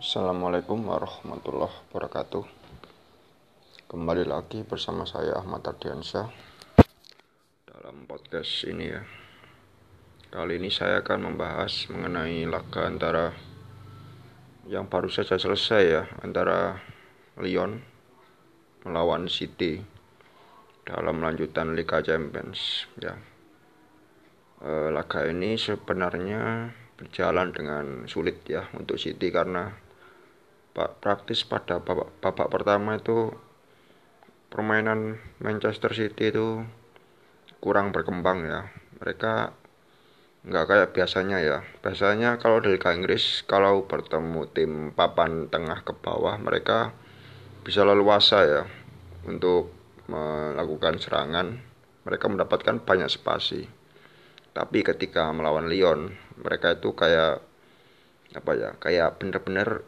Assalamualaikum warahmatullahi wabarakatuh. Kembali lagi bersama saya Ahmad Ardiansyah Dalam podcast ini ya. Kali ini saya akan membahas mengenai laga antara Yang baru saja selesai ya Antara Lyon melawan City Dalam lanjutan Liga Champions ya. E, Laga ini sebenarnya berjalan dengan sulit ya untuk City karena praktis pada babak, babak pertama itu permainan Manchester City itu kurang berkembang ya. Mereka nggak kayak biasanya ya. Biasanya kalau dari Liga Inggris kalau bertemu tim papan tengah ke bawah mereka bisa leluasa ya untuk melakukan serangan. Mereka mendapatkan banyak spasi. Tapi ketika melawan Lyon mereka itu kayak apa ya kayak bener-bener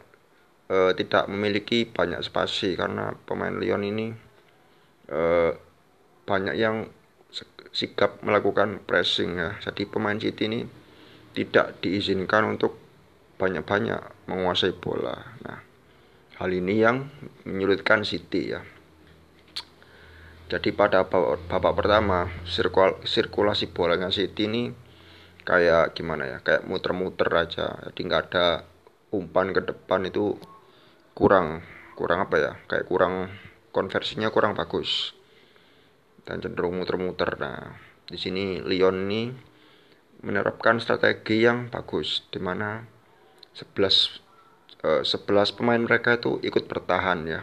uh, tidak memiliki banyak spasi karena pemain Lyon ini uh, banyak yang sikap melakukan pressing ya. Jadi pemain City ini tidak diizinkan untuk banyak-banyak menguasai bola. Nah, hal ini yang menyulitkan City ya. Jadi pada babak, pertama sirkul, sirkulasi bolanya City ini kayak gimana ya, kayak muter-muter aja. Jadi nggak ada umpan ke depan itu kurang kurang apa ya? Kayak kurang konversinya kurang bagus. Dan cenderung muter-muter. Nah di sini Lyon ini menerapkan strategi yang bagus di mana 11 eh, 11 pemain mereka itu ikut bertahan ya.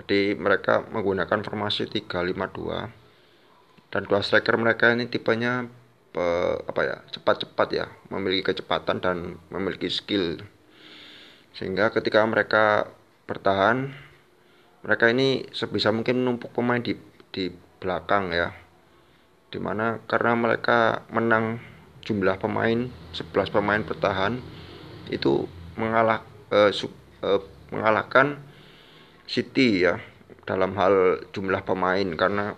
Jadi mereka menggunakan formasi 352 dan dua striker mereka ini tipenya eh, apa ya? Cepat-cepat ya. Memiliki kecepatan dan memiliki skill sehingga ketika mereka bertahan mereka ini sebisa mungkin numpuk pemain di di belakang ya. Di mana karena mereka menang jumlah pemain 11 pemain bertahan itu mengalah eh, su, eh, mengalahkan City ya dalam hal jumlah pemain. Karena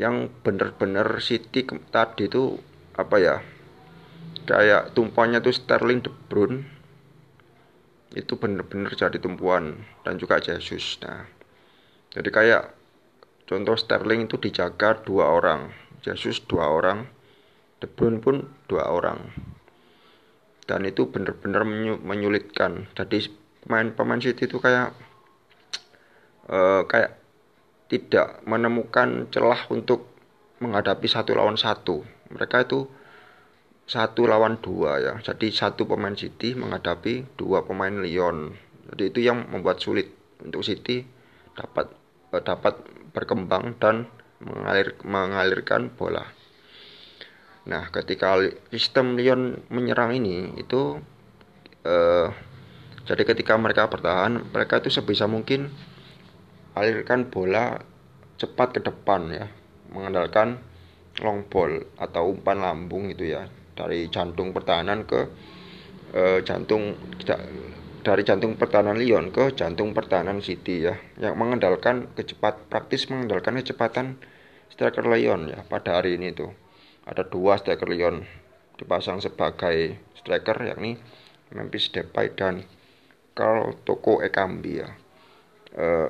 yang benar-benar City tadi itu apa ya kayak tumpuannya tuh Sterling De Bruyne itu benar-benar jadi tumpuan dan juga Jesus. Nah, jadi kayak contoh Sterling itu dijaga dua orang, Jesus dua orang, De Bruyne pun dua orang. Dan itu benar-benar menyulitkan. Jadi pemain-pemain City itu kayak uh, kayak tidak menemukan celah untuk menghadapi satu lawan satu. Mereka itu satu lawan dua ya. Jadi satu pemain City menghadapi dua pemain Lyon. Jadi itu yang membuat sulit untuk City dapat eh, dapat berkembang dan mengalir mengalirkan bola. Nah ketika sistem Lyon menyerang ini itu eh, jadi ketika mereka bertahan mereka itu sebisa mungkin alirkan bola cepat ke depan ya. Mengandalkan long ball atau umpan lambung itu ya dari jantung pertahanan ke uh, jantung dari jantung pertahanan Lyon ke jantung pertahanan City ya yang mengandalkan kecepat praktis mengandalkan kecepatan striker Lyon ya pada hari ini tuh. Ada dua striker Lyon dipasang sebagai striker yakni Memphis Depay dan Carl Toko Ekambi ya. Uh,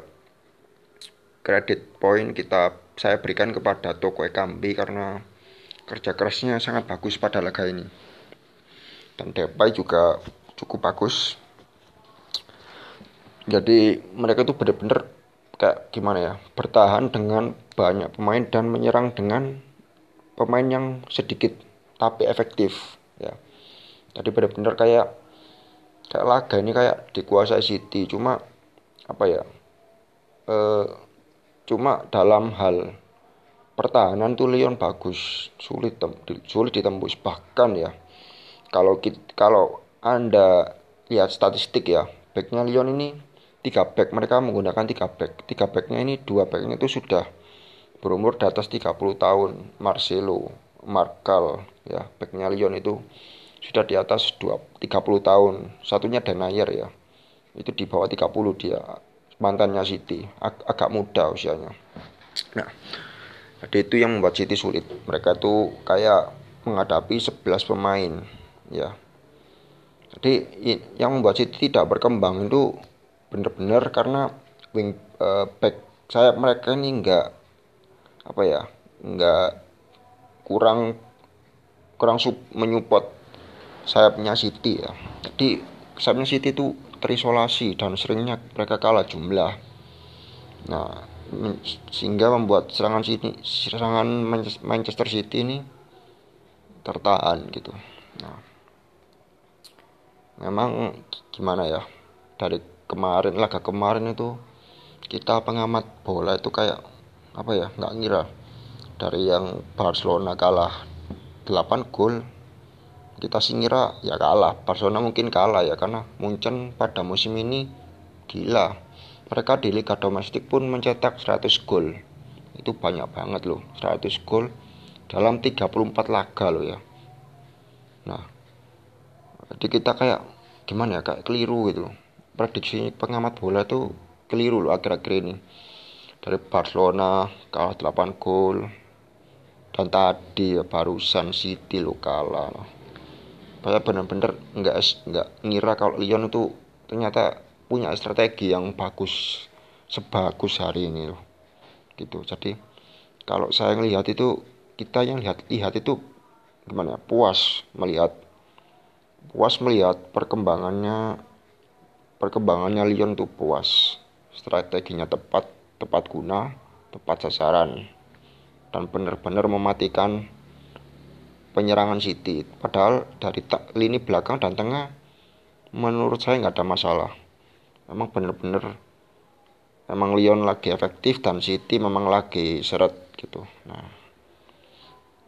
kredit poin kita saya berikan kepada Toko Ekambi karena kerja kerasnya sangat bagus pada laga ini. Dan Depay juga cukup bagus. Jadi mereka itu benar-benar kayak gimana ya bertahan dengan banyak pemain dan menyerang dengan pemain yang sedikit tapi efektif ya. Jadi benar-benar kayak kayak laga ini kayak dikuasai City. Cuma apa ya e, cuma dalam hal pertahanan tuh Lyon bagus. Sulit tem sulit ditembus. Bahkan ya kalau kita, kalau anda lihat statistik ya backnya Lyon ini tiga back mereka menggunakan tiga back. Tiga backnya ini dua backnya itu sudah berumur di atas 30 tahun. Marcelo Markal ya backnya Lyon itu sudah di atas 2, 30 tahun. Satunya Denayer ya itu di bawah 30 dia mantannya City. Ag agak muda usianya. Nah jadi itu yang membuat City sulit. Mereka tuh kayak menghadapi 11 pemain, ya. jadi yang membuat City tidak berkembang itu benar-benar karena wing uh, back sayap mereka ini enggak apa ya enggak kurang kurang sub, menyupport sayapnya City ya jadi sayapnya City itu terisolasi dan seringnya mereka kalah jumlah nah sehingga membuat serangan City serangan Manchester City ini tertahan gitu. Nah memang gimana ya dari kemarin laga kemarin itu kita pengamat bola itu kayak apa ya nggak ngira. Dari yang Barcelona kalah 8 gol kita sih ngira ya kalah. Barcelona mungkin kalah ya karena Munchen pada musim ini gila mereka di Liga Domestik pun mencetak 100 gol. Itu banyak banget loh 100 gol dalam 34 laga loh ya. Nah jadi kita kayak gimana ya kayak keliru gitu prediksi pengamat bola tuh keliru loh akhir-akhir ini. Dari Barcelona kalah 8 gol. Dan tadi ya barusan City lo kalah. Saya benar-benar nggak nggak ngira kalau Lyon itu ternyata punya strategi yang bagus sebagus hari ini loh. Gitu. Jadi kalau saya melihat itu kita yang lihat lihat itu gimana ya, puas melihat puas melihat perkembangannya perkembangannya Lyon tuh puas. Strateginya tepat tepat guna tepat sasaran. Dan benar-benar mematikan penyerangan City. Padahal dari lini belakang dan tengah menurut saya nggak ada masalah emang bener-bener emang Lyon lagi efektif dan City memang lagi seret gitu. Nah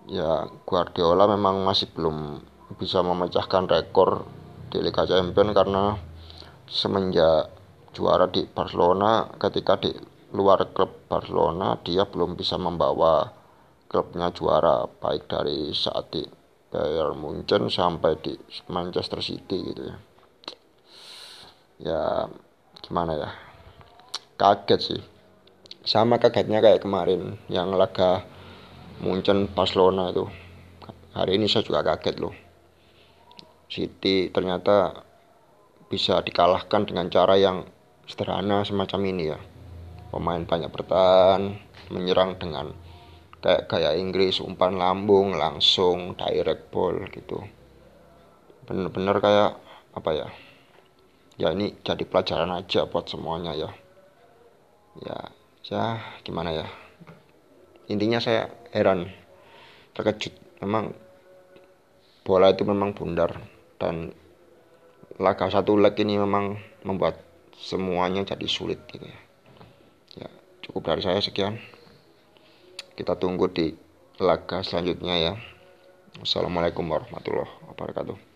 ya Guardiola memang masih belum bisa memecahkan rekor di Liga Champions karena semenjak juara di Barcelona ketika di luar klub Barcelona dia belum bisa membawa klubnya juara baik dari saat di Bayern Munchen sampai di Manchester City gitu ya ya gimana ya? Kaget sih. Sama kagetnya kayak kemarin yang laga Munchen Barcelona itu. Hari ini saya juga kaget loh. City ternyata bisa dikalahkan dengan cara yang sederhana semacam ini ya. Pemain banyak bertahan menyerang dengan kayak kayak Inggris umpan lambung langsung direct ball gitu. Bener-bener kayak apa ya ya ini jadi pelajaran aja buat semuanya ya. Ya ya gimana ya? Intinya saya heran terkejut. Memang bola itu memang bundar dan laga satu leg ini memang membuat semuanya jadi sulit gitu ya. Ya cukup dari saya sekian. Kita tunggu di laga selanjutnya ya. Assalamualaikum warahmatullahi wabarakatuh